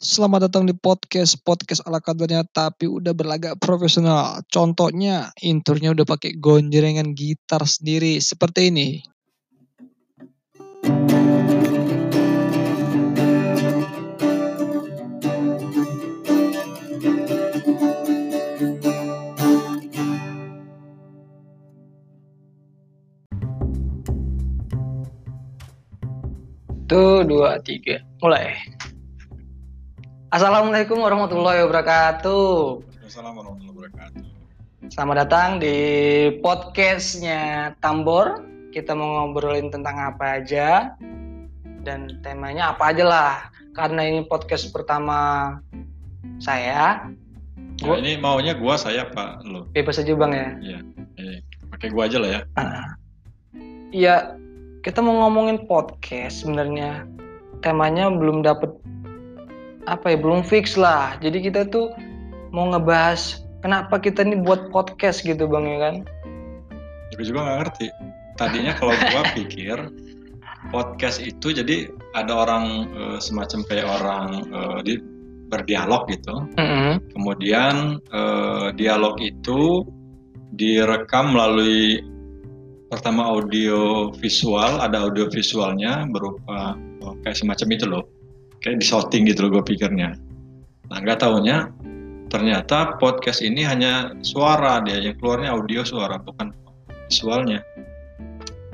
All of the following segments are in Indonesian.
Selamat datang di podcast podcast ala kadarnya tapi udah berlagak profesional. Contohnya intronya udah pakai gonjrengan gitar sendiri seperti ini. Satu, dua, tiga. Mulai. Assalamualaikum warahmatullahi wabarakatuh. Assalamualaikum warahmatullahi wabarakatuh. Selamat datang di podcastnya Tambor. Kita mau ngobrolin tentang apa aja dan temanya apa aja lah. Karena ini podcast pertama saya, Nah, ini maunya gua saya Pak lo. bebas aja bang ya. Iya. Eh, pakai gua aja lah ya. Ah. Iya, kita mau ngomongin podcast sebenarnya. Temanya belum dapet apa ya, belum fix lah. Jadi kita tuh mau ngebahas kenapa kita nih buat podcast gitu bang ya kan? Gue juga nggak ngerti. Tadinya kalau gua pikir podcast itu jadi ada orang eh, semacam kayak orang eh, di berdialog gitu. Mm-mm. Kemudian eh, dialog itu direkam melalui pertama audio visual, ada audio visualnya berupa oh, kayak semacam itu loh, kayak di shooting gitu loh gue pikirnya. Nah nggak taunya ternyata podcast ini hanya suara dia yang keluarnya audio suara bukan visualnya.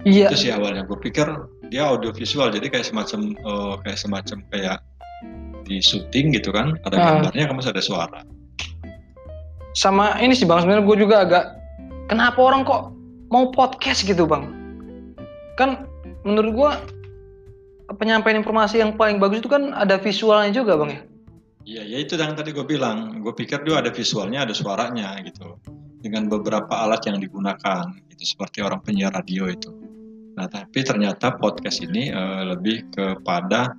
Iya, Itu sih awalnya gue pikir dia audio visual jadi kayak semacam eh, kayak semacam kayak di syuting gitu kan ada Ah. gambarnya kamu ada suara. sama ini sih bang sebenarnya gue juga agak kenapa orang kok mau podcast gitu bang? Kan menurut gue penyampaian informasi yang paling bagus itu kan ada visualnya juga bang ya. Iya, ya itu yang tadi gue bilang. Gue pikir dia ada visualnya, ada suaranya gitu. Dengan beberapa alat yang digunakan, gitu seperti orang penyiar radio itu. Nah, tapi ternyata podcast ini eh, lebih kepada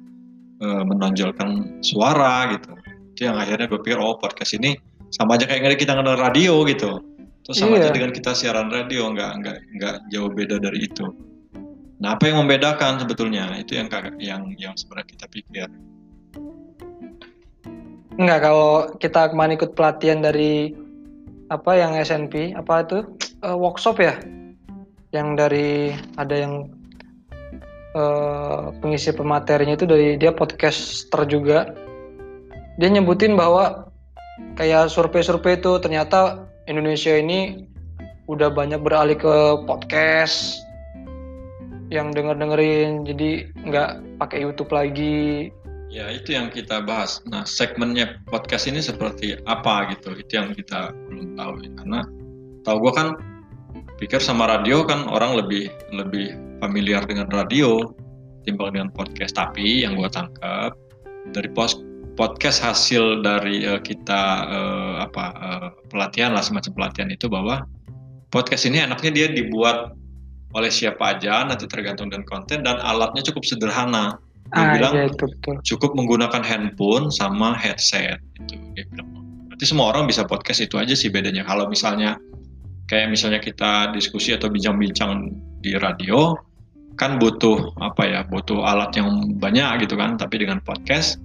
eh, menonjolkan suara gitu. Itu yang akhirnya gue pikir, oh podcast ini sama aja kayak kita ngenal radio gitu. Terus sama Iya. aja dengan kita siaran radio, nggak nggak nggak jauh beda dari itu. Nah, apa yang membedakan sebetulnya? Itu yang yang yang sebenarnya kita pikir. Enggak, kalau kita kemarin ikut pelatihan dari apa yang SNP, apa itu Eh, workshop ya, yang dari ada yang eh, pengisi pematerinya itu dari dia podcaster juga. Dia nyebutin bahwa kayak survei-survei itu ternyata Indonesia ini udah banyak beralih ke podcast yang denger dengerin, jadi nggak pakai YouTube lagi. Ya itu yang kita bahas. Nah segmennya podcast ini seperti apa gitu? Itu yang kita belum tahu ya. karena tahu gua kan pikir sama radio kan orang lebih lebih familiar dengan radio timbang dengan podcast. Tapi yang gua tangkap dari pos podcast hasil dari eh, kita eh, apa eh, pelatihan lah semacam pelatihan itu bahwa podcast ini enaknya dia dibuat oleh siapa aja nanti tergantung dengan konten dan alatnya cukup sederhana. Dia Ah, bilang iya itu betul. cukup menggunakan handphone sama headset itu dia bilang berarti semua orang bisa podcast itu aja sih bedanya kalau misalnya kayak misalnya kita diskusi atau bincang-bincang di radio kan butuh apa ya butuh alat yang banyak gitu kan tapi dengan podcast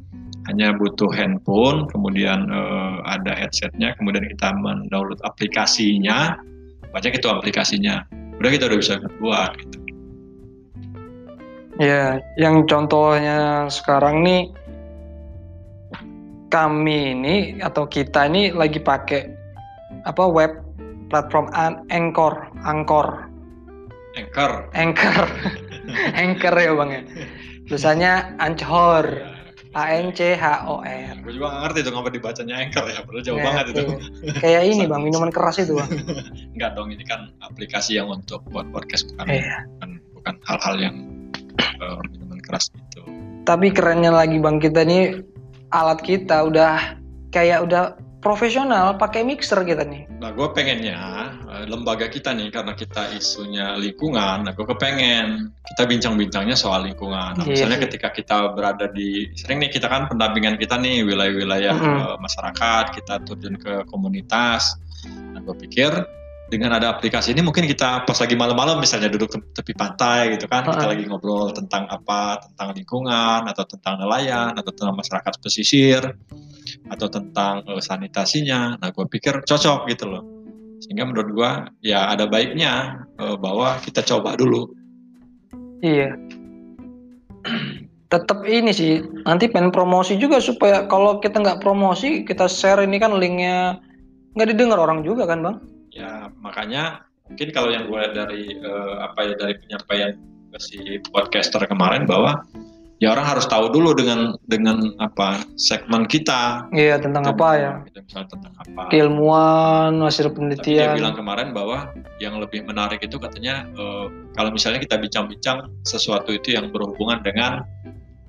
hanya butuh handphone kemudian eh, ada headsetnya kemudian kita mendownload aplikasinya banyak itu aplikasinya udah kita udah bisa buat gitu. Ya, yang contohnya sekarang nih kami ini atau kita ini lagi pakai apa web platform An- Anchor, Anchor, Anchor Anchor, Anchor ya bang ya. Tulisannya Anchor, A N C H O R. gue juga gak ngerti tuh ngapa dibacanya Anchor ya padahal jauh Nah, banget itu tuh. Kayak ini bang, minuman keras itu bang. Enggak dong, ini kan aplikasi yang untuk buat podcast bukan Iya. bukan, bukan hal-hal yang eh, minuman keras gitu. Tapi kerennya lagi bang kita nih alat kita udah kayak udah profesional, pakai mixer kita nih. Nah, gue pengennya eh, lembaga kita nih karena kita isunya lingkungan, nah gue kepengen kita bincang-bincangnya soal lingkungan. Nah, Iya misalnya sih. ketika kita berada di sering nih kita kan pendampingan kita nih wilayah-wilayah Mm-mm. eh, masyarakat, kita turun ke komunitas. Nah, gue pikir dengan ada aplikasi ini mungkin kita pas lagi malam-malam misalnya duduk te- tepi pantai gitu kan kita lagi ngobrol tentang apa tentang lingkungan atau tentang nelayan atau tentang masyarakat pesisir atau tentang eh, sanitasinya nah gue pikir cocok gitu loh sehingga menurut gue ya ada baiknya eh, bahwa kita coba dulu Iya. Tetap ini sih, nanti pengen promosi juga supaya kalau kita nggak promosi, kita share ini kan linknya nggak didengar orang juga kan bang? ya makanya mungkin kalau yang gue dari eh, apa ya dari penyampaian si podcaster kemarin bahwa ya orang harus tahu dulu dengan dengan apa segmen kita Iya tentang apa ya? Gitu, misalnya tentang apa Keilmuan, hasil Tapi dia penelitian. bilang kemarin bahwa yang lebih menarik itu katanya eh, kalau misalnya kita bincang-bincang sesuatu itu yang berhubungan dengan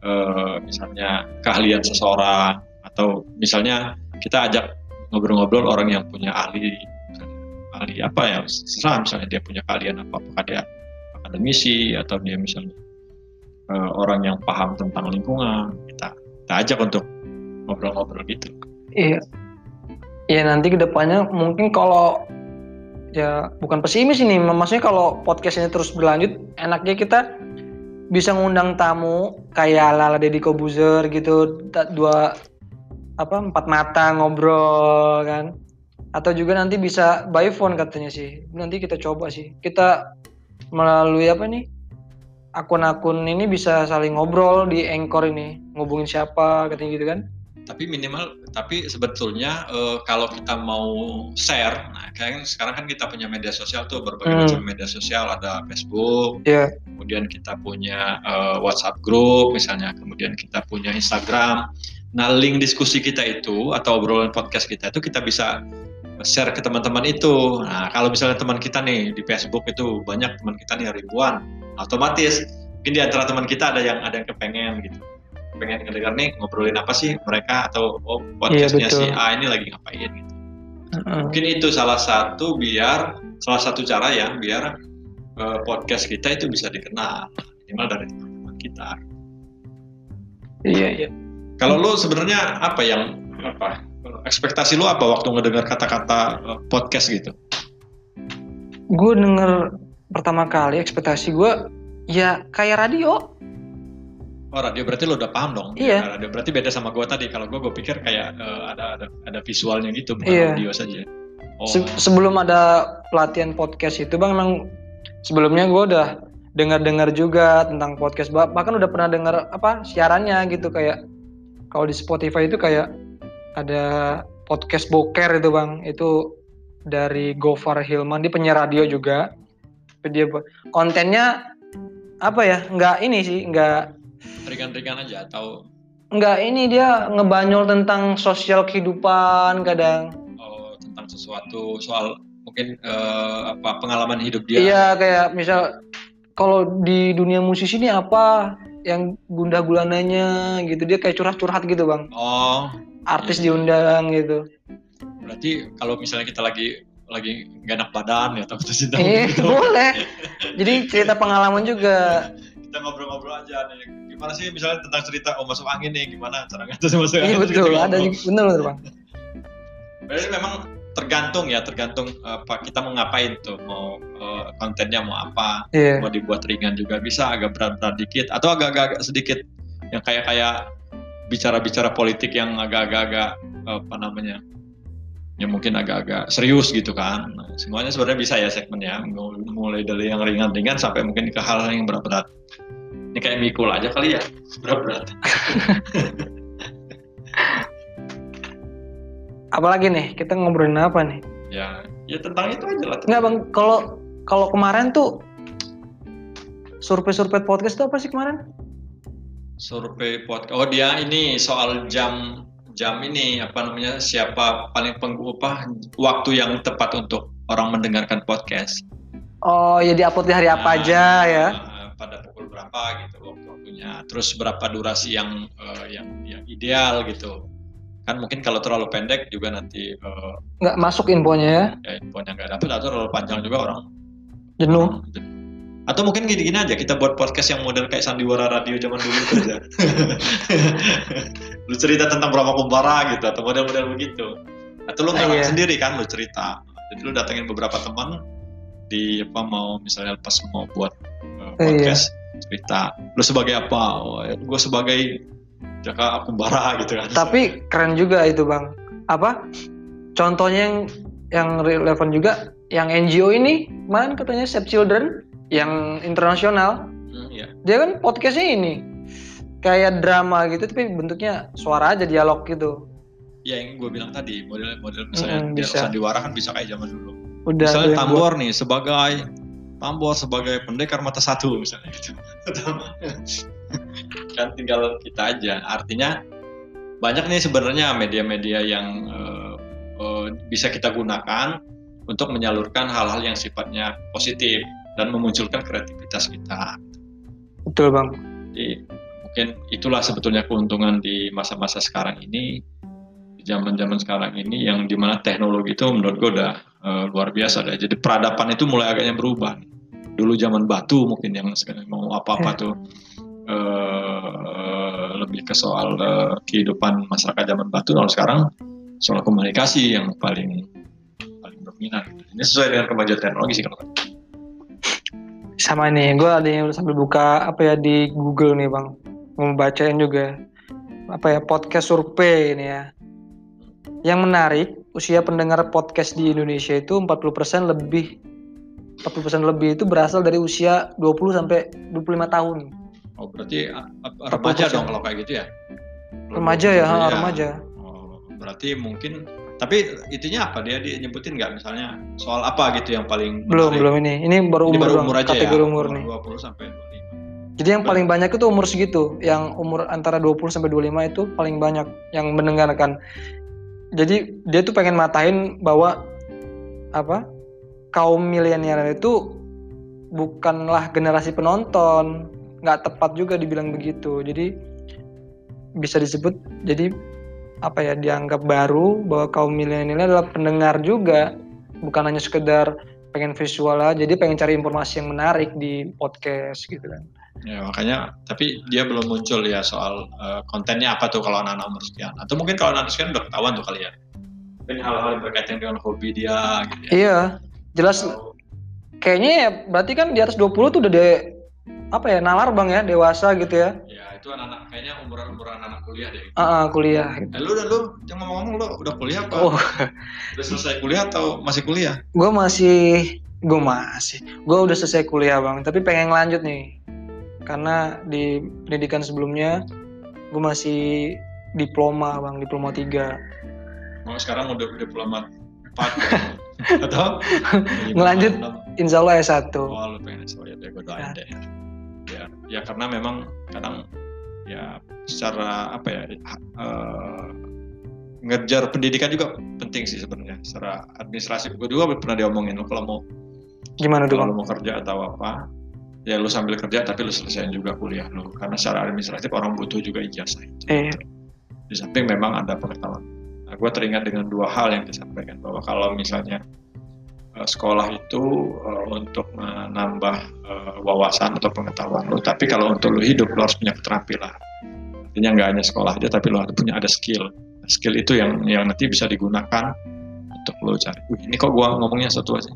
eh, misalnya keahlian seseorang atau misalnya kita ajak ngobrol-ngobrol orang yang punya ahli misalnya ahli apa ya serah misalnya dia punya keahlian apa apakah dia akademisi atau dia misalnya eh, orang yang paham tentang lingkungan. Kita kita ajak untuk ngobrol-ngobrol gitu. Iya. Iya nanti ke depannya mungkin kalau ya bukan pesimis ini, maksudnya kalau podcast ini terus berlanjut, enaknya kita bisa ngundang tamu kayak Lala Deddy Kobuzer gitu, dua apa empat mata ngobrol kan, atau juga nanti bisa by phone katanya sih, nanti kita coba sih, kita melalui apa nih akun-akun ini bisa saling ngobrol di Anchor ini, ngubungin siapa katanya gitu kan. tapi minimal tapi sebetulnya eh, kalau kita mau share nah kayak sekarang kan kita punya media sosial tuh berbagai Hmm. macam media sosial ada Facebook Iya. kemudian kita punya eh, WhatsApp group misalnya kemudian kita punya Instagram nah link diskusi kita itu atau obrolan podcast kita itu kita bisa share ke teman-teman itu nah kalau misalnya teman kita nih di Facebook itu banyak teman kita nih ribuan otomatis mungkin di antara teman kita ada yang ada yang kepengen gitu pengen ngedengar nih ngobrolin apa sih mereka atau oh podcastnya betul. si A ini lagi ngapain gitu Heeh. mungkin itu salah satu biar salah satu cara ya biar eh, podcast kita itu bisa dikenal minimal dari teman-teman kita Iya iya. kalau lu sebenarnya apa yang apa ekspektasi lu apa waktu ngedengar kata-kata eh, podcast gitu gue denger pertama kali ekspektasi gue ya kayak radio Oh radio berarti lo udah paham dong? Iya. Ya, radio berarti beda sama gua tadi. Kalau gua gue pikir kayak eh, ada ada ada visualnya gitu bukan Iya. audio saja. Oh, Se- sebelum ada pelatihan podcast itu bang emang sebelumnya gue udah dengar-dengar juga tentang podcast Bah- bahkan udah pernah dengar apa siarannya gitu kayak kalau di Spotify itu kayak ada podcast boker itu bang. Itu dari Gofar Hilman. Dia penyiar radio juga. Dia kontennya apa ya? Nggak ini sih nggak ringan-ringan aja atau nggak ini dia ngebanyol tentang sosial kehidupan kadang. Oh, tentang sesuatu soal mungkin eh, apa pengalaman hidup dia. Iya kayak misal kalau di dunia musisi ini apa? Yang gundah gulananya gitu. Dia kayak curhat-curhat gitu bang. Oh, artis diundang gitu. Berarti kalau misalnya kita lagi lagi gak enak badan ya atau kita cinta eh gitu, boleh. Jadi cerita pengalaman juga. Kita ngobrol-ngobrol aja nih. Gimana sih misalnya tentang cerita oh masuk angin nih gimana cara ngatur masuk iya angin? betul. Gitu, ada bener bener bang. Berarti memang tergantung ya, tergantung apa kita mau ngapain tuh, mau eh, kontennya mau apa, iya. Mau dibuat ringan juga bisa, agak berat-berat dikit, atau agak-agak sedikit. Yang kayak kayak bicara-bicara politik yang agak-agak apa namanya, ya mungkin agak-agak serius gitu kan. Nah, semuanya sebenarnya bisa ya segmennya, Mul- mulai dari yang ringan-ringan sampai mungkin ke hal yang berat-berat. Ini kayak mikul aja kali ya, berat-berat. apalagi nih kita ngobrolin apa nih Ya, ya tentang itu aja lah. nggak bang kalau kalau kemarin tuh survei-survei podcast tuh apa sih kemarin survei podcast oh dia ini soal jam jam ini apa namanya siapa paling penggu apa waktu yang tepat untuk orang mendengarkan podcast. Oh ya di hari apa Nah, aja ya? eh, pada pukul berapa gitu waktu waktunya. Terus berapa durasi yang eh, yang yang ideal gitu. Kan mungkin kalau terlalu pendek juga nanti eh, nggak masuk infonya ya? ya infonya nggak dapet atau terlalu panjang juga orang jenuh atau mungkin gini-gini aja kita buat podcast yang model kayak sandiwara radio zaman dulu itu aja lu cerita tentang berapa kumbara gitu atau model-model begitu atau lu ngarang Iya. sendiri kan lu cerita Jadi lu datengin beberapa teman di apa mau misalnya pas mau buat uh, Iya. podcast cerita lu sebagai apa? Oh, gue sebagai Jaka Kumbara gitu kan. Tapi keren juga itu bang. Apa? Contohnya yang yang relevan juga, yang NGO ini kemarin katanya Save Children yang internasional. Hmm, iya. Dia kan podcastnya ini kayak drama gitu, tapi bentuknya suara aja dialog gitu. Ya yang gue bilang tadi model-model misalnya Mm-mm, biar bisa. sandiwara kan bisa kayak zaman dulu. Udah misalnya Tambor nih sebagai Tambor sebagai pendekar mata satu misalnya gitu. kan tinggal kita aja. Artinya banyak nih sebenarnya media-media yang eh, eh, bisa kita gunakan untuk menyalurkan hal-hal yang sifatnya positif dan memunculkan kreativitas kita. betul bang. Jadi mungkin itulah sebetulnya keuntungan di masa-masa sekarang ini, di zaman-zaman sekarang ini yang di mana teknologi itu menurut gue udah eh, luar biasa deh. Jadi peradaban itu mulai agaknya berubah. Dulu zaman batu mungkin yang sekarang mau apa-apa Ya. tuh eh, lebih ke soal eh, kehidupan masyarakat zaman batu. Kalau sekarang soal komunikasi yang paling paling dominan. Ini sesuai dengan kemajuan teknologi sih kalau Sama nih, gue ada yang sambil buka apa ya di Google nih bang, mau bacain juga apa ya podcast survei ini ya. Yang menarik, usia pendengar podcast di Indonesia itu 40% lebih 40% lebih itu berasal dari usia 20 sampai 25 tahun. Oh berarti remaja 40%. dong kalau kayak gitu ya? Remaja ya, Iya. remaja. Oh, berarti mungkin tapi itunya apa dia dia nyebutin nggak misalnya soal apa gitu yang paling Belum, menarik? belum ini. Ini baru Ini umur, baru doang, umur aja kategori ya. umur nih. 20 sampai 25. Jadi yang paling banyak itu umur segitu, yang umur antara 20 sampai 25 itu paling banyak yang mendengarkan. Jadi dia tuh pengen matahin bahwa apa? kaum milenial itu bukanlah generasi penonton, nggak tepat juga dibilang begitu. Jadi bisa disebut jadi apa ya dianggap baru bahwa kaum milenial adalah pendengar juga, bukan hanya sekedar pengen visual aja, jadi pengen cari informasi yang menarik di podcast gitu kan. Ya makanya tapi dia belum muncul ya soal eh, kontennya apa tuh kalau anak-anak umur sekian atau mungkin kalau anak sekian udah ketahuan tuh kali ya. Mungkin hal-hal yang berkaitan dengan hobi dia gitu ya. Iya, jelas kayaknya ya berarti kan di atas 20 tuh udah de apa ya nalar bang ya dewasa gitu ya Ya itu anak-anak kayaknya umuran-umuran anak kuliah deh. Ah, ah, kuliah gitu. Eh, lu dan lu jangan ngomong-ngomong lu udah kuliah apa? oh Udah selesai kuliah atau masih kuliah? gue masih gue masih gue udah selesai kuliah bang tapi pengen lanjut nih karena di pendidikan sebelumnya gue masih diploma bang diploma 3 Mau sekarang udah diploma 4 atau Ngelanjut. insya Allah S1 Oh lu pengen so ya deh gue doain Ya. deh. Ya, ya karena memang kadang ya secara apa ya eh, ngejar pendidikan juga penting sih sebenarnya. Secara administrasi gue juga pernah diomongin lo kalau mau gimana tuh kalau mau kerja atau apa ya lu sambil kerja tapi lu selesaiin juga kuliah lu. Karena secara administratif orang butuh juga ijazah eh. Di samping memang ada pengetahuan. Nah, gue teringat dengan dua hal yang disampaikan bahwa kalau misalnya sekolah itu eh, untuk menambah eh, wawasan atau pengetahuan lo, tapi kalau untuk lo hidup lo harus punya keterampilan. Artinya nggak hanya sekolah aja, tapi lo harus punya ada skill. Skill itu yang yang nanti bisa digunakan untuk lo cari. Wih, ini kok gua ngomongnya setua sih?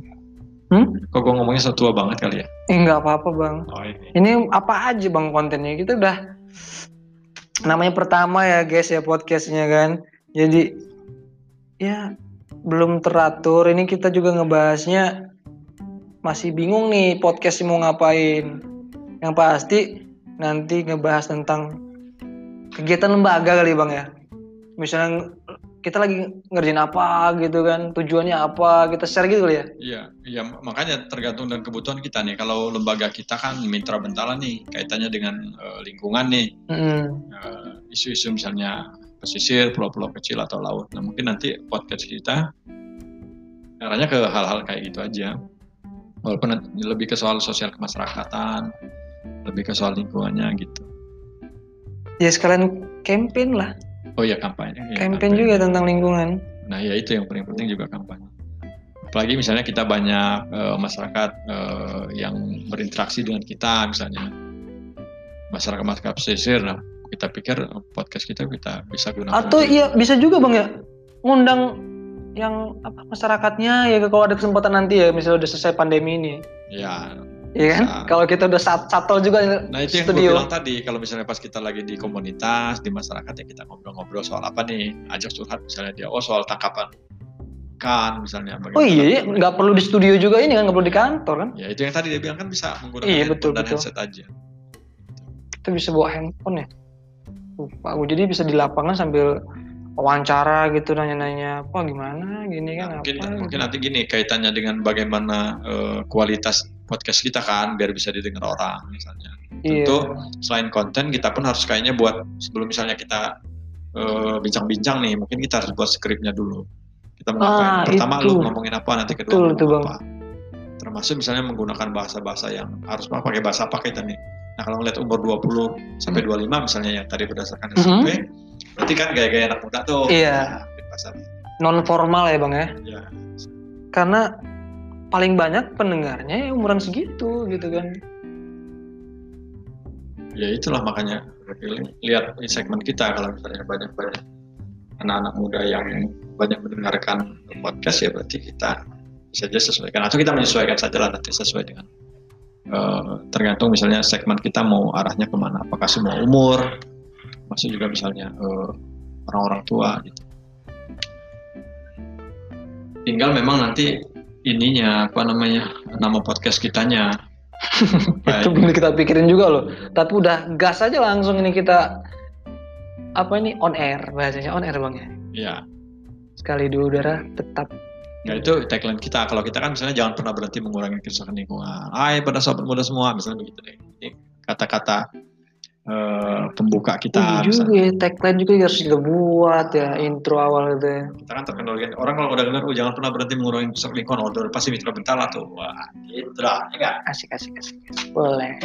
Hmm? Kok gua ngomongnya setua banget kali ya? eh nggak apa-apa bang Oh ini. ini apa aja bang kontennya kita udah namanya pertama ya guys ya podcastnya kan jadi ya belum teratur ini kita juga ngebahasnya masih bingung nih podcast mau ngapain yang pasti nanti ngebahas tentang kegiatan lembaga kali bang ya misalnya kita lagi ngerjain apa gitu kan tujuannya apa kita share gitu kali ya Iya, iya makanya tergantung dengan kebutuhan kita nih. Kalau lembaga kita kan mitra bentala nih, kaitannya dengan eh, lingkungan nih. Mm-mm. eh, isu-isu misalnya pesisir, pulau-pulau kecil atau laut. Nah mungkin nanti podcast kita arahnya ke hal-hal kayak gitu aja. Walaupun lebih ke soal sosial kemasyarakatan, lebih ke soal lingkungannya gitu. ya sekalian campaign lah Oh iya kampanye. Iya, campaign juga tentang lingkungan Nah ya itu yang paling penting juga kampanye. Apalagi misalnya kita banyak eh, masyarakat eh, yang berinteraksi dengan kita misalnya masyarakat masyarakat pesisir. Nah kita pikir eh, podcast kita kita bisa gunakan. atau iya bisa juga bang ya ngundang yang apa masyarakatnya ya kalau ada kesempatan nanti ya misalnya udah selesai pandemi ini Ya, Iya kan? Kalau kita udah sat satol juga nah itu yang gue studio. bilang tadi. Kalau misalnya pas kita lagi di komunitas, di masyarakat ya kita ngobrol-ngobrol soal apa nih, ajak curhat misalnya dia, oh soal tangkapan ikan misalnya. Oh iya, bagaimana- nggak perlu di studio juga ini kan, nggak perlu di kantor kan? Ya itu yang tadi dia bilang kan bisa menggunakan Iya, handphone betul, dan betul. headset aja. Kita bisa bawa handphone ya. Lupa, gue jadi bisa di lapangan sambil wawancara gitu nanya-nanya apa gimana gini kan Nah, mungkin apa mungkin gitu. nanti gini kaitannya dengan bagaimana eh, kualitas podcast kita kan biar bisa didengar orang misalnya. Iya. Tentu selain konten kita pun harus kayaknya buat sebelum misalnya kita eh, bincang-bincang nih mungkin kita harus buat skripnya dulu. Kita mau ngapain? Ah, Pertama itu. lu ngomongin apa nanti kedua ngomong itu, Bang. apa. Termasuk misalnya menggunakan bahasa-bahasa yang harus pakai bahasa apa kita nih. Nah kalau ngeliat umur 20 sampai 25 misalnya yang tadi berdasarkan Mhm. SMP, berarti kan gaya-gaya anak muda tuh. Iya. Nah, bahasa non formal ya bang ya. ya Karena paling banyak pendengarnya ya umuran segitu gitu kan. ya itulah makanya lihat segmen kita kalau misalnya banyak banyak anak-anak muda yang banyak mendengarkan podcast ya berarti kita bisa aja sesuaikan atau kita menyesuaikan saja lah nanti sesuai dengan eh, tergantung misalnya segmen kita mau arahnya ke mana apakah semua umur masuk juga misalnya eh, orang-orang tua gitu tinggal memang nanti ininya apa namanya nama podcast kitanya Itu belum kita pikirin juga loh. Tapi udah gas aja langsung ini kita apa ini on air bahasanya on air bang ya. ya Sekali di udara tetap. Ya itu tagline kita. Kalau kita kan misalnya jangan pernah berhenti mengurangi kerusakan lingkungan. Hai pada sobat muda semua, misalnya begitu deh. Ini kata-kata eh, pembuka kita. Iya juga misalnya. ya, tagline juga harus kita buat ya intro awal gitu ya. Kita kan terkenal orang kalau udah dengar, oh jangan pernah berhenti mengurangi kerusakan lingkungan. Oh, udah pasti mitra bentar lah tuh. Wah, gitu lah. Ya nggak? Asik asik asik. Boleh.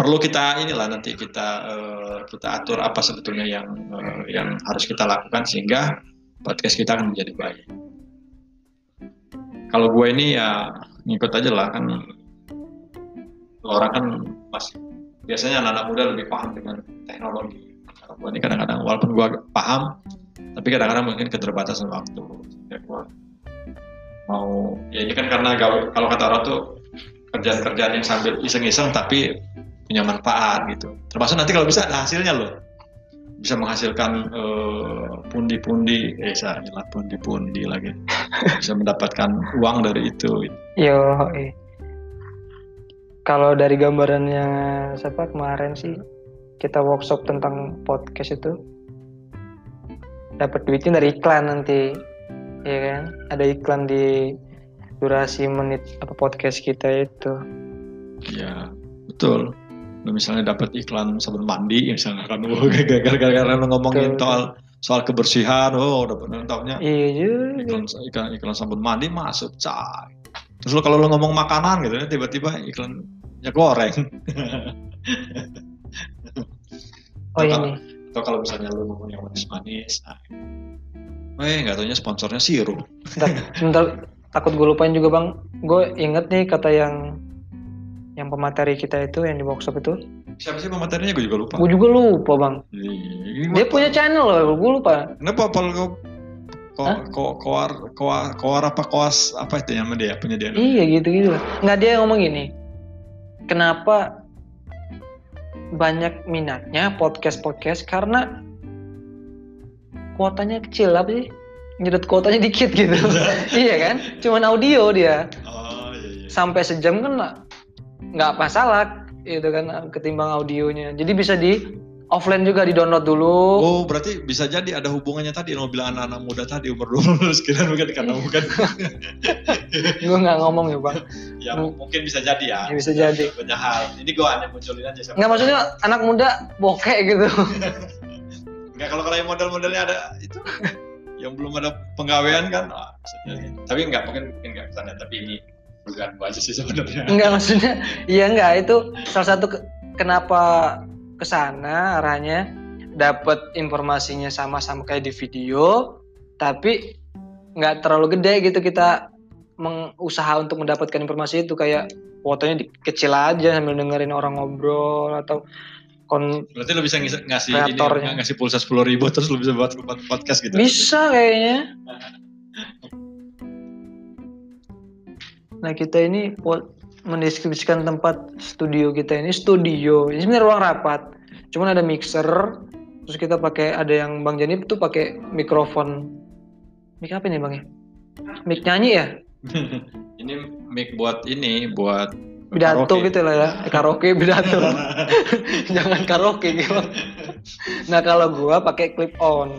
Perlu kita inilah nanti kita eh, kita atur apa sebetulnya yang eh, yang harus kita lakukan sehingga podcast kita akan menjadi baik. Kalau gue ini ya ngikut aja lah kan orang kan masih biasanya anak-anak muda lebih paham dengan teknologi. Kalau gue ini kadang-kadang walaupun gue paham, tapi kadang-kadang mungkin keterbatasan waktu. Sehingga gue mau ya ini kan karena gawe- kalau kata orang tuh kerjaan-kerjaan yang sambil iseng-iseng tapi punya manfaat gitu. Termasuk nanti kalau bisa hasilnya loh. Bisa menghasilkan eh, pundi-pundi, eh saya nyelat pundi-pundi lagi. Bisa mendapatkan uang dari itu. Yo. eh. Kalau dari gambarannya siapa kemarin sih kita workshop tentang podcast itu dapat duitnya dari iklan nanti, ya kan? Ada iklan di durasi menit apa podcast kita itu. Ya, betul. Lu misalnya dapat iklan sabun mandi misalnya kan gara-gara ngomongin soal soal kebersihan, oh dapat tahunya Iya iklan iklan iklan sabun mandi masuk cah. Terus lu kalau lu ngomong makanan gitu ya tiba-tiba iklan ya goreng. Oh ini. atau kalau misalnya lu ngomong yang manis-manis nah, eh nggak taunya sponsornya sirup Bentar, bentar, takut gue lupain juga bang. Gue inget nih kata yang yang pemateri kita itu yang di workshop itu. siapa sih pematerinya gue juga lupa Gue juga lupa bang. Ih, Dia punya channel loh, gue lupa. kenapa kalau kau ko, ko, koar koar koar apa koas apa itu yang dia punya dia Iya gitu gitu. Nggak dia ngomong gini. Kenapa banyak minatnya podcast podcast karena kuotanya kecil apa sih? Nyedot kuotanya dikit gitu. iya kan? Cuman audio dia. oh iya iya Sampai sejam kan nggak- nggak masalah itu kan ketimbang audionya. Jadi bisa di offline juga di download dulu. Oh berarti bisa jadi ada hubungannya tadi yang mau bilang anak-anak muda tadi umur 20 sekian mungkin karena Iya. bukan Gue nggak ngomong ya bang. ya mungkin bisa jadi ya Ya, bisa jadi. banyak hal ini gue hanya munculin aja sama Nggak maksudnya anak muda bokek gitu. Enggak kalau kalau yang model-modelnya ada itu yang belum ada penggawean kan, jadi. Tapi enggak mungkin mungkin enggak ke sana, tapi ini gua aja sih sebenarnya. Enggak maksudnya, iya enggak itu salah satu ke- kenapa ke sana arahnya dapat informasinya sama-sama kayak di video, tapi nggak terlalu gede gitu kita mengusaha untuk mendapatkan informasi itu kayak fotonya kecil aja sambil dengerin orang ngobrol atau kon Berarti lu bisa ngasih ini Kreatornya. ngasih pulsa sepuluh ribu terus lu bisa buat podcast gitu. bisa kayaknya. Nah kita ini mendeskripsikan tempat studio kita ini studio. Ini sebenarnya ruang rapat. Cuman ada mixer. Terus kita pakai ada yang Bang Janip tuh pakai mikrofon. Mic apa nih Bang ya? Mic nyanyi ya? ini mic buat ini buat Pidato karaoke. gitu lah ya. Karaoke pidato. Jangan karaoke gitu. Nah kalau gua pakai clip on.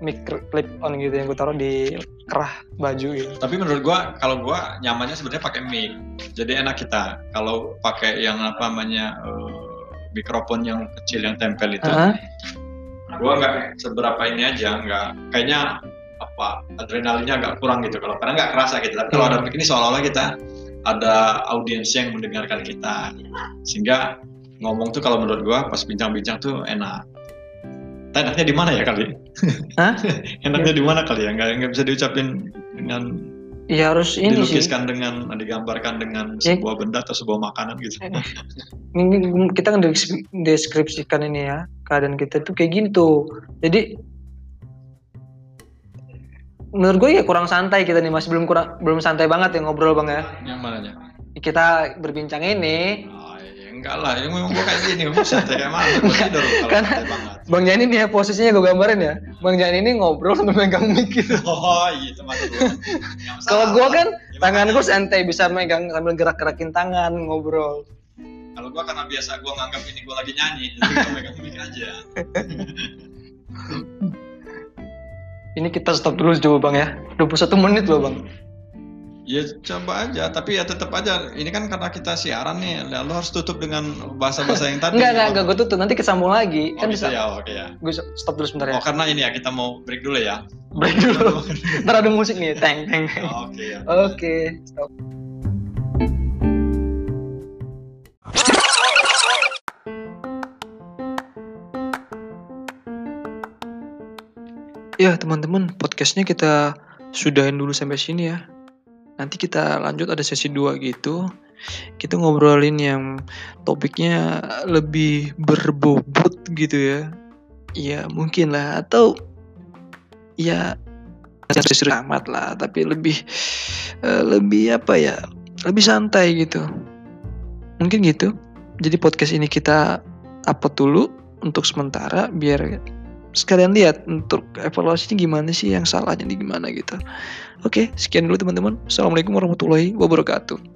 Mic clip on gitu yang gua taruh di kerah baju gitu. Tapi menurut gua kalau gua nyamannya sebenarnya pakai mic. Jadi enak kita. Kalau pakai yang apa namanya eh, mikrofon yang kecil yang tempel itu, Hah? gua nggak seberapa ini aja, nggak kayaknya apa adrenalinnya agak kurang gitu kalau karena nggak kerasa gitu. Tapi kalau ada mic ini seolah-olah kita ada audiens yang mendengarkan kita, sehingga ngomong tuh kalau menurut gua pas bincang-bincang tuh enak. Enaknya di mana ya kali? Hah? enaknya di mana kali ya? Nggak nggak bisa diucapin dengan Ya harus ini sih. dilukiskan dengan digambarkan dengan Ya. sebuah benda atau sebuah makanan gitu. Ini kita deskripsikan ini ya keadaan kita tuh kayak gini tuh. Jadi menurut gue ya kurang santai kita nih masih belum kurang belum santai banget ya ngobrol bang ya. Yang mananya? Kita berbincang ini Oh, ya enggak lah, yang ngomong gua kayak gini, santai kayak mana? Gua tidur kalau Karena-. Bang Jani nih ya posisinya gue gambarin ya. Bang Jani ini ngobrol sambil megang mic gitu. Oh iya teman Kalau gue kan Ya, tangan gue santai bisa megang sambil gerak-gerakin tangan ngobrol. Kalau gua karena biasa gua nganggap ini gua lagi nyanyi, jadi gua megang mic aja. Ini kita stop dulu coba bang ya. 21 menit loh bang. Ya coba aja, tapi ya tetap aja. Ini kan karena kita siaran nih, lalu harus tutup dengan bahasa-bahasa yang tadi. Enggak enggak enggak gue tutup nanti kesambung lagi. Oh, kan bisa bisa. ya, oke ya. Gue stop dulu sebentar ya. Oh karena ini ya kita mau break dulu ya. Break dulu. Ntar ada musik nih, teng teng. Oke ya. Oke, stop. Ya teman-teman, podcastnya kita sudahin dulu sampai sini ya. Nanti kita lanjut ada sesi 2 gitu. Kita ngobrolin yang topiknya lebih berbobot gitu ya. Ya mungkin lah. Atau ya serius amat lah. Tapi lebih eh, lebih apa ya? Lebih santai gitu. Mungkin gitu. Jadi podcast ini kita upload dulu untuk sementara biar sekalian lihat untuk evaluasinya gimana sih yang salahnya di gimana gitu. Oke sekian dulu teman-teman. Assalamualaikum warahmatullahi wabarakatuh